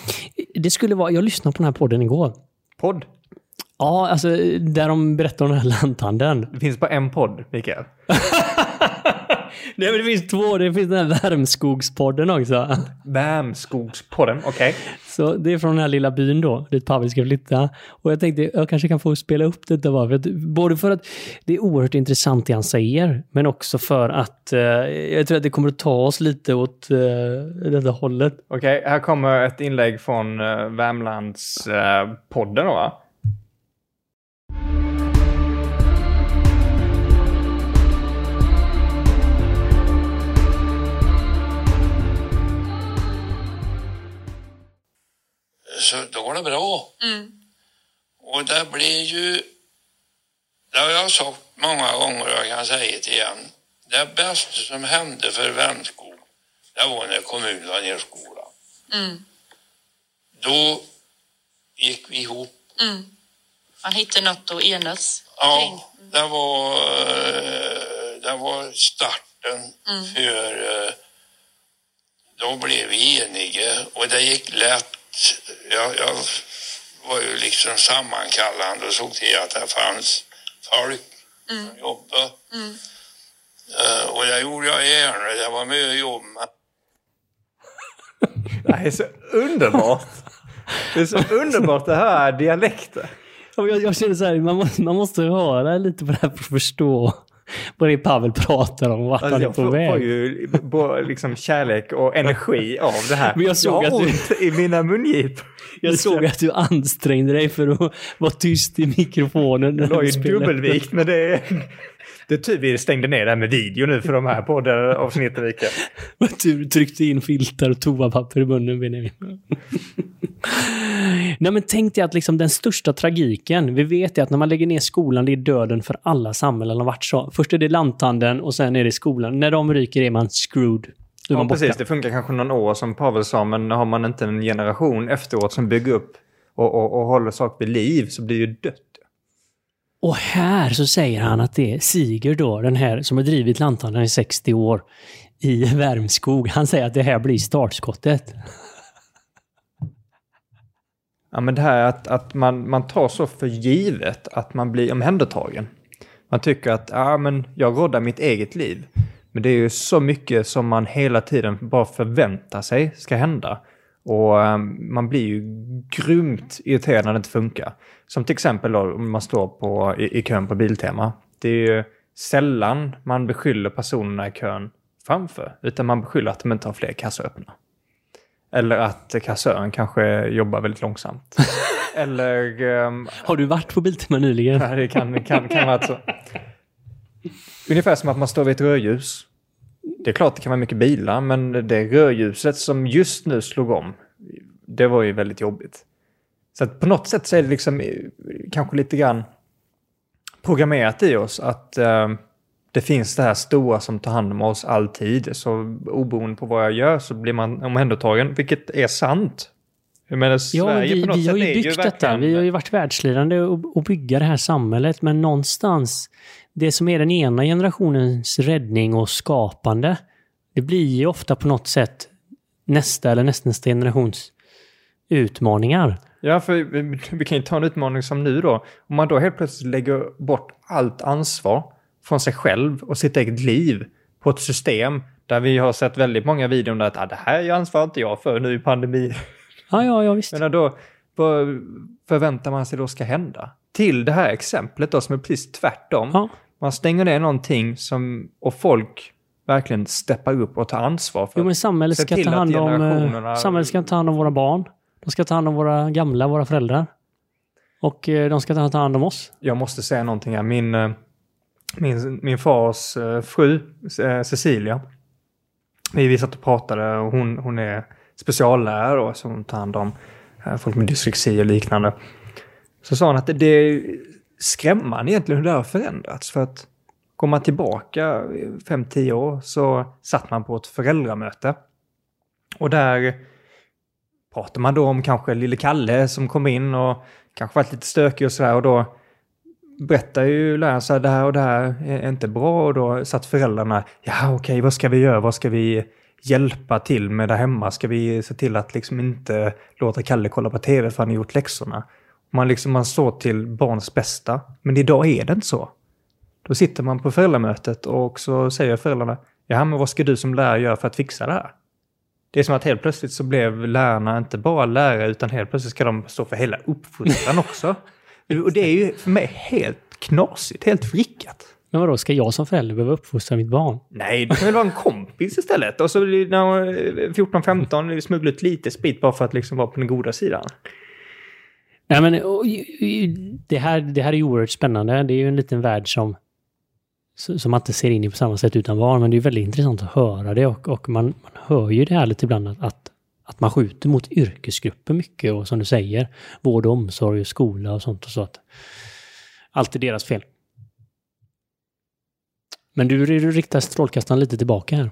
det skulle vara, jag lyssnade på den här podden igår. Podd? Ja, alltså där de berättar om den här lanthandeln. Det finns bara en podd, Mikael. Nej, men det finns två. Det finns den här Värmskogspodden också. Värmskogspodden, okej. Så det är från den här lilla byn då, dit Pavel ska flytta. Och jag tänkte jag kanske kan få spela upp detta bara. För att, både för att det är oerhört intressant det han säger, men också för att eh, jag tror att det kommer att ta oss lite åt eh, detta hållet. Okej, här kommer ett inlägg från uh, Värmlandspodden podden då, va? Så då går det bra. Mm. Och det blir ju, det har jag sagt många gånger och jag kan säga det igen. Det bästa som hände för Värmskog, det var när kommunen la ner skolan. Mm. Då gick vi ihop. Mm. Man hittade något att enas Ja, det var, eh, det var starten mm. för eh, då blev vi eniga och det gick lätt jag, jag var ju liksom sammankallande och såg till att det fanns folk mm. som jobbade. Mm. Uh, och det gjorde jag gärna. Det var mycket jobb. Det här är så underbart. Det är så underbart att höra dialekter. Jag, jag känner så här, man måste, man måste höra lite på det här för att förstå vad är Pavel pratar om vart alltså, han är på jag väg. Jag får ju både liksom kärlek och energi av det här. Men jag såg jag har ont du... i mina mungipor. Jag såg att du ansträngde dig för att vara tyst i mikrofonen. Det var ju dubbelvikt, men det är... Det är tur vi stängde ner det här med video nu för de här poddavsnitten, Mikael. Tur du tryckte in filtar och toapapper i munnen, Benjamin. Nej men tänk dig att liksom den största tragiken, vi vet ju att när man lägger ner skolan, det är döden för alla samhällen har varit så. Först är det lanthandeln och sen är det skolan. När de ryker är man screwed. ja, man precis. Det funkar kanske någon år som Pavel sa, men har man inte en generation efteråt som bygger upp och, och, och håller saker vid liv så blir det ju dött. Och här så säger han att det är Siger då, den här som har drivit lanthandeln i 60 år i Värmskog. Han säger att det här blir startskottet. Ja, men det här att, att man, man tar så för givet att man blir omhändertagen. Man tycker att ja, men jag råddar mitt eget liv. Men det är ju så mycket som man hela tiden bara förväntar sig ska hända. Och ehm, man blir ju grymt irriterad när det inte funkar. Som till exempel om man står på, i, i kön på Biltema. Det är ju sällan man beskyller personerna i kön framför, utan man beskyller att de inte har fler kassor öppna. Eller att kassören kanske jobbar väldigt långsamt. Eller... Um, har du varit på Biltema nyligen? Nej, det kan, kan, kan vara så. Ungefär som att man står vid ett rödljus. Det är klart det kan vara mycket bilar, men det rödljuset som just nu slog om, det var ju väldigt jobbigt. Så på något sätt så är det liksom eh, kanske lite grann programmerat i oss att uh, det finns det här stora som tar hand om oss alltid. Så oberoende på vad jag gör så blir man omhändertagen, vilket är sant. Jag menar, Sverige ja, vi, på något vi sätt har ju byggt ju detta. Vi har ju varit världsledande och bygga det här samhället, men någonstans, det som är den ena generationens räddning och skapande, det blir ju ofta på något sätt nästa eller nästnästa generations utmaningar. Ja, för vi, vi kan ju ta en utmaning som nu då. Om man då helt plötsligt lägger bort allt ansvar från sig själv och sitt eget liv på ett system där vi har sett väldigt många videor där att ah, det här ansvarar inte jag för nu i pandemi. Ja, ja, ja visst. Men då, vad förväntar man sig då ska hända? Till det här exemplet då som är precis tvärtom. Ja. Man stänger ner någonting som, och folk verkligen steppar upp och tar ansvar för. Jo, men samhället ska, ta hand om, eh, samhället ska ta hand om våra barn. De ska ta hand om våra gamla, våra föräldrar. Och eh, de ska ta hand om oss. Jag måste säga någonting här. Min, eh, min, min fars eh, fru, eh, Cecilia, vi satt och pratade och hon, hon är speciallärare då, som tar hand om eh, folk med dyslexi och liknande. Så sa hon att det, det är skrämmande egentligen hur det har förändrats. För att går man tillbaka 5-10 år så satt man på ett föräldramöte. Och där pratar man då om kanske lille Kalle som kom in och kanske varit lite stökig och sådär och då berättar ju läraren så här, det här och det här är inte bra och då satt föräldrarna, ja okej, okay, vad ska vi göra, vad ska vi hjälpa till med där hemma? Ska vi se till att liksom inte låta Kalle kolla på tv för han har gjort läxorna? Man, liksom, man står till barns bästa, men idag är det inte så. Då sitter man på föräldramötet och så säger föräldrarna, ja men vad ska du som lärare göra för att fixa det här? Det är som att helt plötsligt så blev lärarna inte bara lärare utan helt plötsligt ska de stå för hela uppfostran också. Och det är ju för mig helt knasigt, helt vrickat. Men vadå, ska jag som förälder behöva uppfostra mitt barn? Nej, du kan väl vara en kompis istället. Och så när 14-15 smuggla ut lite sprit bara för att liksom vara på den goda sidan. Nej, men, det, här, det här är ju oerhört spännande. Det är ju en liten värld som, som man inte ser in i på samma sätt utan barn. Men det är väldigt intressant att höra det och, och man, man hör ju det här lite ibland att, att, att man skjuter mot yrkesgrupper mycket och som du säger, vård och omsorg och skola och sånt och så att allt är deras fel. Men du, du riktar strålkastaren lite tillbaka här.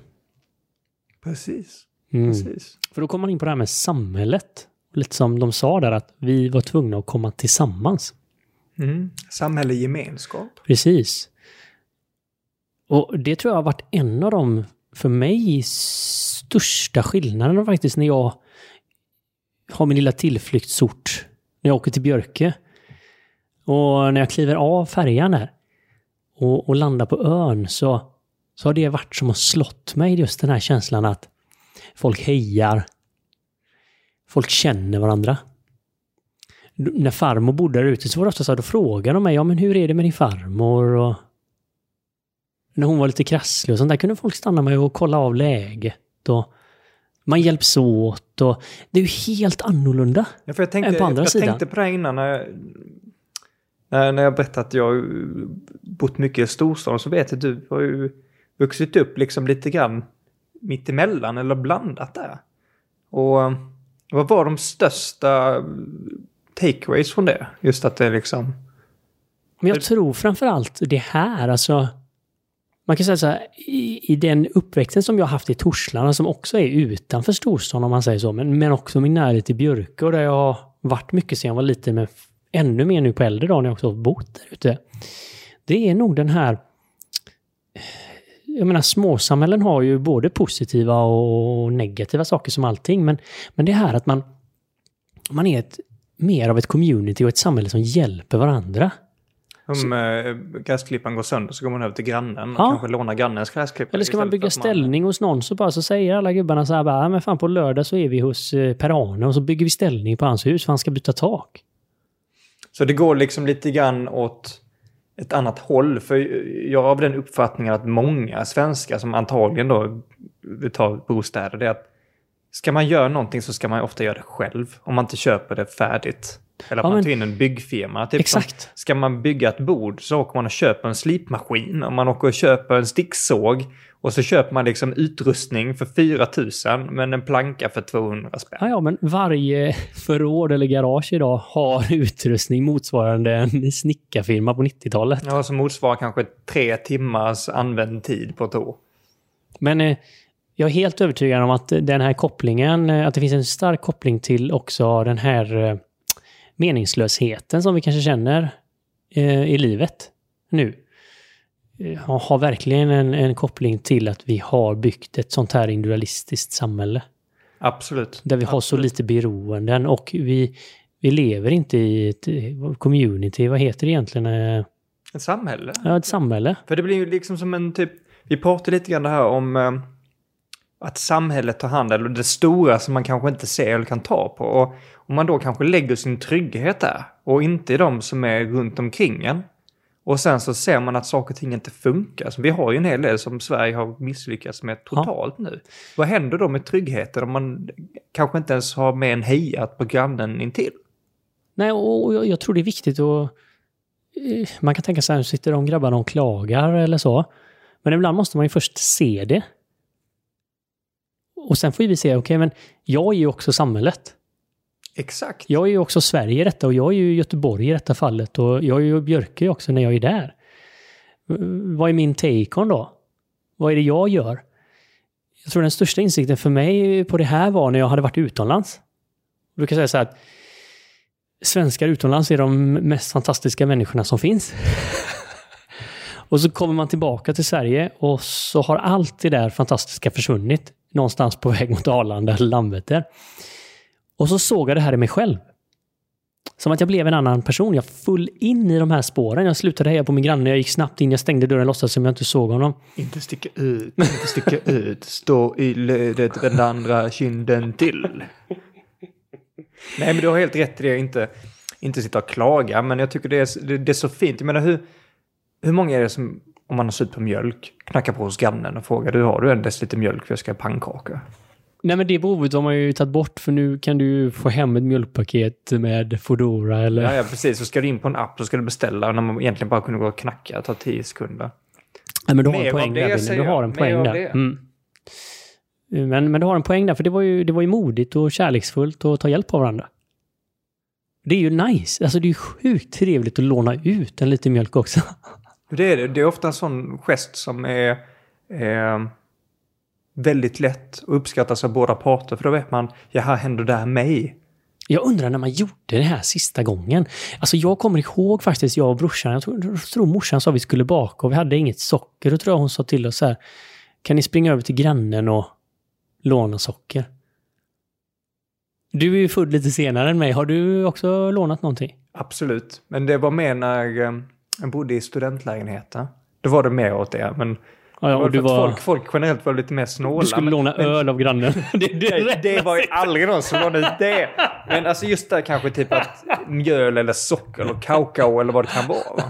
Precis. Mm. Precis. För då kommer man in på det här med samhället. Lite som de sa där att vi var tvungna att komma tillsammans. Mm. Samhälle gemenskap. Precis. Och det tror jag har varit en av de, för mig, största skillnaden faktiskt när jag har min lilla tillflyktsort när jag åker till Björke. Och när jag kliver av färjan där och, och landar på ön så, så har det varit som att slått mig just den här känslan att folk hejar. Folk känner varandra. När farmor bodde där ute så var det ofta så att då frågade de mig, ja men hur är det med din farmor? Och när hon var lite krasslig och sånt där kunde folk stanna med och kolla av läget. Och man hjälps åt och det är ju helt annorlunda. Ja, för jag tänkte, Än på andra jag sidan. tänkte på det innan när jag, när, jag berättade att jag bott mycket i storstaden så vet jag att du har ju vuxit upp liksom lite grann mitt emellan eller blandat där. Och eh, vad var de största takeaways från det? Just att det liksom... Men jag tror framför allt det här, alltså. Man kan säga så här, i, i den uppväxten som jag har haft i Torslanda, som också är utanför storstan om man säger så, men, men också min närhet till Björke och där jag har varit mycket sedan jag var liten, men ännu mer nu på äldre dagar när jag också har bott där ute. Det är nog den här... Jag menar, småsamhällen har ju både positiva och negativa saker som allting, men, men det här att man, man är ett, mer av ett community och ett samhälle som hjälper varandra. Om äh, gräsklipparen går sönder så går man över till grannen och Ja. kanske lånar grannens gräsklippare. Eller ska man istället bygga att ställning hos någon så bara så säger alla gubbarna så här bara, "Ja, men fan på lördag så är vi hos eh, Per-Arne och så bygger vi ställning på hans hus för han ska byta tak. Så det går liksom lite grann åt ett annat håll. För jag har av den uppfattningen att många svenskar som antagligen då vill ta bostäder, det är att ska man göra någonting så ska man ofta göra det själv. Om man inte köper det färdigt. Eller att Ja, man men- tar in en byggfirma. Typ som- Exakt. Ska man bygga ett bord så åker man och köper en slipmaskin. Och man åker och köper en sticksåg. Och så köper man liksom utrustning för 4 000 men en planka för 200 spänn. Ja, ja, men varje förråd eller garage idag har utrustning motsvarande en snickarfirma på 90-talet. Ja, som motsvarar kanske tre timmars använd tid på ett år. Men eh, jag är helt övertygad om att den här kopplingen, eh, att det finns en stark koppling till också den här eh, meningslösheten som vi kanske känner eh, i livet nu. Eh, har- verkligen en, en koppling till att vi har byggt ett sånt här individualistiskt samhälle. Absolut. Där vi har så lite beroenden och vi, vi lever inte i ett community, vad heter det egentligen? Eh, Ett samhälle. Ja, ett samhälle. För det blir ju liksom som en typ... Vi pratade lite grann det här om eh, att samhället tar hand eller det stora som man kanske inte ser eller kan ta på. Och om man då kanske lägger sin trygghet där och inte i de som är runt omkring en. Och sen så ser man att saker och ting inte funkar. Så vi har ju en hel del som Sverige har misslyckats med totalt nu. Vad händer då med tryggheten om man kanske inte ens har med en hejat på grannen intill? Nej, och jag, jag tror det är viktigt att... eh, Man kan tänka sig här, sitter de grabbarna och klagar eller så. Men ibland måste man ju först se det. Och sen får vi se, okej, men jag är ju också samhället. Exakt. Jag är ju också Sverige i detta och jag är ju Göteborg i detta fallet och jag är ju Björke också när jag är där. Vad är min take on då? Vad är det jag gör? Jag tror den största insikten för mig på det här var när jag hade varit utomlands. Jag brukar säga så här att svenskar utomlands är de mest fantastiska människorna som finns. och så kommer man tillbaka till Sverige och så har allt det där fantastiska försvunnit någonstans på väg mot Arlanda eller Landvetter. Och så såg jag det här i mig själv. Som att jag blev en annan person. Jag föll in i de här spåren. Jag slutade heja på min granne. Jag gick snabbt in. Jag stängde dörren låtsas som jag inte såg honom. Inte sticka ut, inte sticka ut. Stå i ledet, vänd andra kinden till. Nej, men du har helt rätt i det. Inte, inte sitta och klaga, men jag tycker det är, det, det är så fint. Jag menar, hur, hur många är det som, om man har slut på mjölk, knackar på hos grannen och frågar du har du en deciliter mjölk för jag ska ha pannkaka? Nej, men det behovet har man ju tagit bort för nu kan du få hem ett mjölkpaket med Foodora eller... Ja, ja, precis. Så ska du in på en app, så ska du beställa när man egentligen bara kunde gå och knacka, det tar tio sekunder. Nej, men du har Mer en poäng det, där, Du har en poäng där. Mm. Men, men du har en poäng där, för det var ju, det var ju modigt och kärleksfullt att ta hjälp av varandra. Det är ju nice. Alltså det är ju sjukt trevligt att låna ut en liten mjölk också. Det är, det. är ofta en sån gest som är eh, väldigt lätt och uppskattas av båda parter. För då vet man, ja här händer det här mig. Jag undrar när man gjorde det här sista gången. Alltså jag kommer ihåg faktiskt, jag och brorsan, jag tror, jag tror morsan sa vi skulle baka och vi hade inget socker. Då tror jag hon sa till oss så här, kan ni springa över till grannen och låna socker? Du är ju född lite senare än mig. Har du också lånat någonting? Absolut. Men det var mer när eh, jag bodde i studentlägenheter. Då var det mer åt det. Men Ja, och du, var, folk, folk generellt var lite mer snåla. du skulle men- låna men- öl av grannen. det, det, Det, var ju aldrig någon som lånade ut det. Men alltså just där kanske typ att mjöl eller socker eller kakao eller vad det kan vara. Va?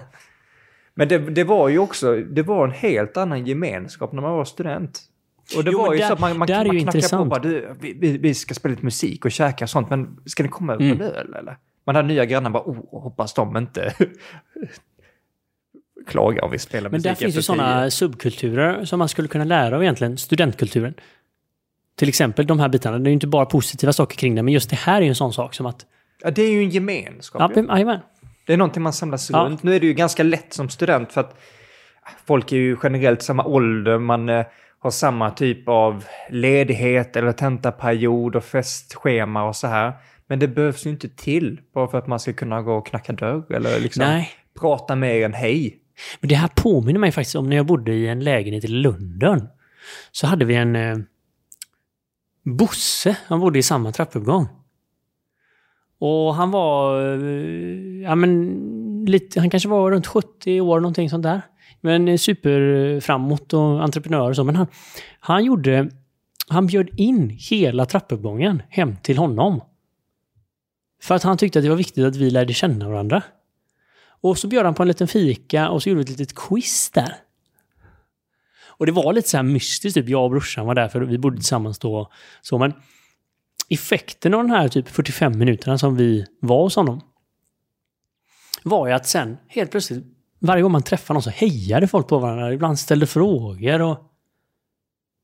Men det, det var ju också, det var en helt annan gemenskap när man var student. Och det Jo, var ju där- så att man, man, man knackade på intressant. bara, du, vi, vi, ska spela lite musik och käka och sånt, men ska ni komma över på Mm. öl eller? Man hade nya grannar bara, oh, hoppas de inte klagar om vi spelar Men musik där finns ju sådana subkulturer som man skulle kunna lära av egentligen, studentkulturen. Till exempel de här bitarna, det är ju inte bara positiva saker kring det, men just det här är ju en sån sak som att... Ja, det är ju en gemenskap. Ja, jajamän. Det är någonting man samlas Ja. runt. Nu är det ju ganska lätt som student för att folk är ju generellt samma ålder. Man eh, har samma typ av ledighet eller tentaperiod och festschema och så här. Men det behövs ju inte till bara för att man ska kunna gå och knacka dörr eller liksom Nej. prata mer än hej. Men det här påminner mig faktiskt om när jag bodde i en lägenhet i London. Så hade vi en eh, Bosse, han bodde i samma trappuppgång. Och han var, eh, ja men, lite, han kanske var runt 70 år någonting sånt där. Men eh, superframåt och entreprenör och så. Men han, han gjorde, han bjöd in hela trappuppgången hem till honom. För att han tyckte att det var viktigt att vi lärde känna varandra. Och så bjöd han på en liten fika och så gjorde vi ett litet quiz där. Och det var lite så här mystiskt, typ jag och brorsan var där för vi bodde tillsammans då. Så, men effekten av den här typ 45 minuterna som vi var hos honom var ju att sen helt plötsligt varje gång man träffade någon så hejade folk på varandra. Ibland ställde frågor och...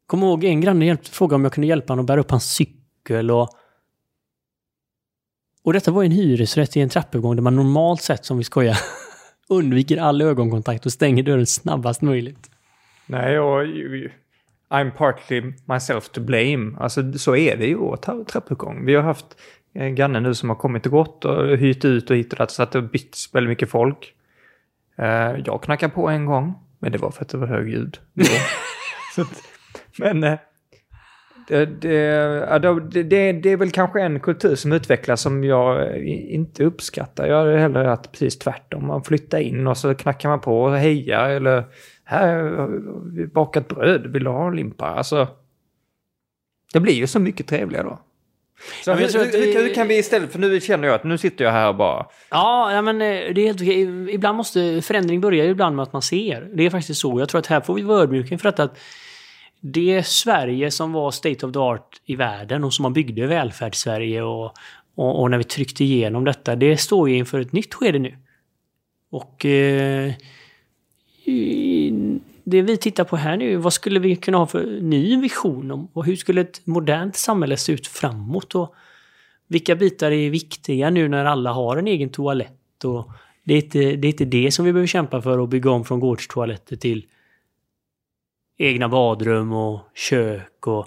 Kom ihåg en granne hjälpte, frågade om jag kunde hjälpa honom att bära upp hans cykel och... Och detta var en hyresrätt i en trappuppgång där man normalt sett, som vi skojar, undviker all ögonkontakt och stänger dörren snabbast möjligt. Nej, och I'm partly myself to blame. Alltså så är det ju åt trappuppgång. Vi har haft en granne nu som har kommit och gått och hyrt ut och hit och dit så att det har bytts väldigt mycket folk. Eh, Jag knackade på en gång, men det var för att det var hög ljud. så att, men eh, det, det, ja, det, det, är väl kanske en kultur som utvecklas som jag i- inte uppskattar. Jag hade hellre att precis tvärtom. Man flyttar in och så knackar man på och hejar eller här har vi bakat bröd, vill du ha en limpa? Alltså, det blir ju så mycket trevligare då. Så jag hur, att hur, kan vi istället, för nu känner jag att nu sitter jag här och bara, Ja, ja men eh, det är helt okej. Ibland måste förändring börja ibland med att man ser. Det är faktiskt så. Jag tror att här får vi vara ödmjuka för detta. Att det Sverige som var state of the art i världen och som man byggde välfärdssverige och, och, och när vi tryckte igenom detta, det står ju inför ett nytt skede nu. Och eh, det vi tittar på här nu, vad skulle vi kunna ha för ny vision om? Och hur skulle ett modernt samhälle se ut framåt? Och vilka bitar är viktiga nu när alla har en egen toalett? Och det, är inte, det är inte det som vi behöver kämpa för att bygga om från gårdstoaletter till egna badrum och kök och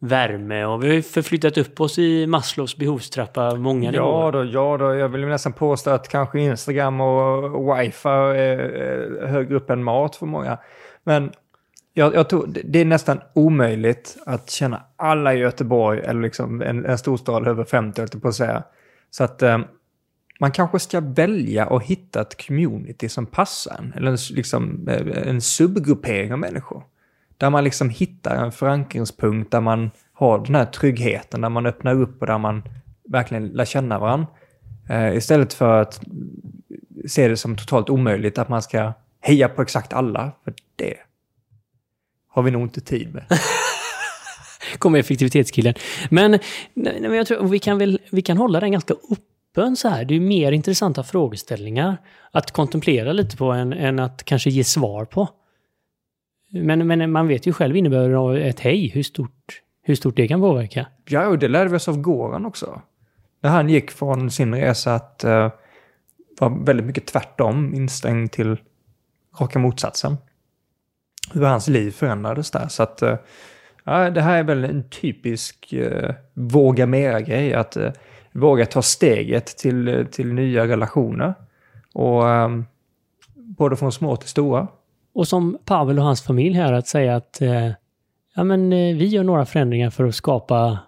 värme. Och vi har ju förflyttat upp oss i Maslows behovstrappa många ja nivåer. då, ja då, jag vill nästan påstå att kanske Instagram och wifi är högre upp än mat för många. Men jag, jag tror det- är nästan omöjligt att känna alla i Göteborg eller liksom en, en storstad över 50 höll på att säga. Så att eh, man kanske ska välja och hitta ett community som passar en. Eller en, liksom, eh, en subgruppering av människor. Där man liksom hittar en förankringspunkt där man har den här tryggheten, där man öppnar upp och där man verkligen lär känna varandra. Eh, istället för att se det som totalt omöjligt att man ska heja på exakt alla. För det har vi nog inte tid med. Kommer effektivitetskillen. Men, nej, men jag tror vi kan, väl, vi kan hålla den ganska öppen så här. Det är mer intressanta frågeställningar att kontemplera lite på än, än att kanske ge svar på. Men, men man vet ju själv innebörden av ett hej, hur stort, hur stort det kan påverka. Ja, och det lärde vi oss av Goran också. När han gick från sin resa att uh, vara väldigt mycket tvärtom instängd till raka motsatsen. Hur hans liv förändrades där. Så att uh, ja, det här är väl en typisk uh, våga mera-grej. Att uh, våga ta steget till, till nya relationer. Och um, både från små till stora. Och som Pavel och hans familj här att säga att eh, ja, men, eh, vi gör några förändringar för att skapa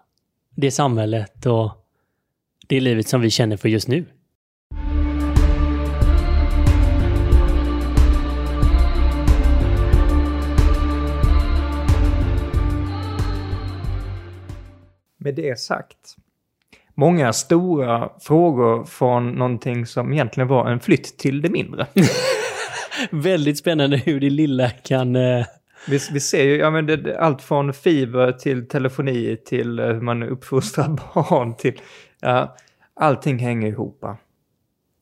det samhället och det livet som vi känner för just nu. Med det sagt. Många stora frågor från någonting som egentligen var en flytt till det mindre. Väldigt spännande hur det lilla kan... Eh... Vi, vi ser ju ja, men det, allt från fiber till telefoni till hur man uppfostrar barn till... Ja, allting hänger ihop.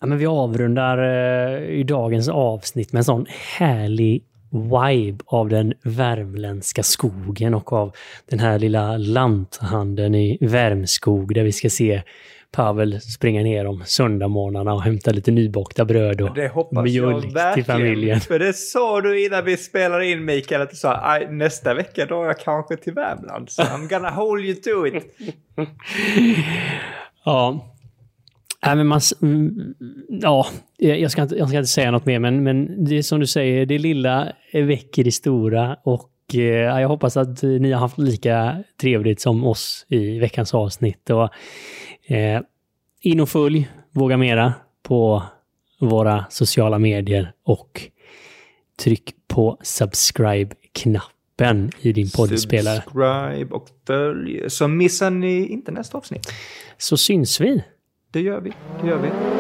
Ja, men vi avrundar eh, i dagens avsnitt med en sån härlig vibe av den värmländska skogen och av den här lilla lanthandeln i Värmskog där vi ska se Pavel springa ner om söndagmorgnarna och hämta lite nybakta bröd och mjölk till familjen. För det sa du innan vi spelade in Mikael, att du sa "Aj, nästa vecka drar jag kanske till Värmland. Så I'm gonna hold you to it. Ja. Nej, men man, ja, jag ska, inte, jag ska inte säga något mer, men, men det är som du säger, det lilla väcker det stora och eh, jag hoppas att ni har haft lika trevligt som oss i veckans avsnitt. Och, eh, in och följ Våga Mera på våra sociala medier och tryck på subscribe-knappen i din poddspelare. Subscribe och följ. Så missar ni inte nästa avsnitt. Så syns vi. Det gör vi. Det gör vi.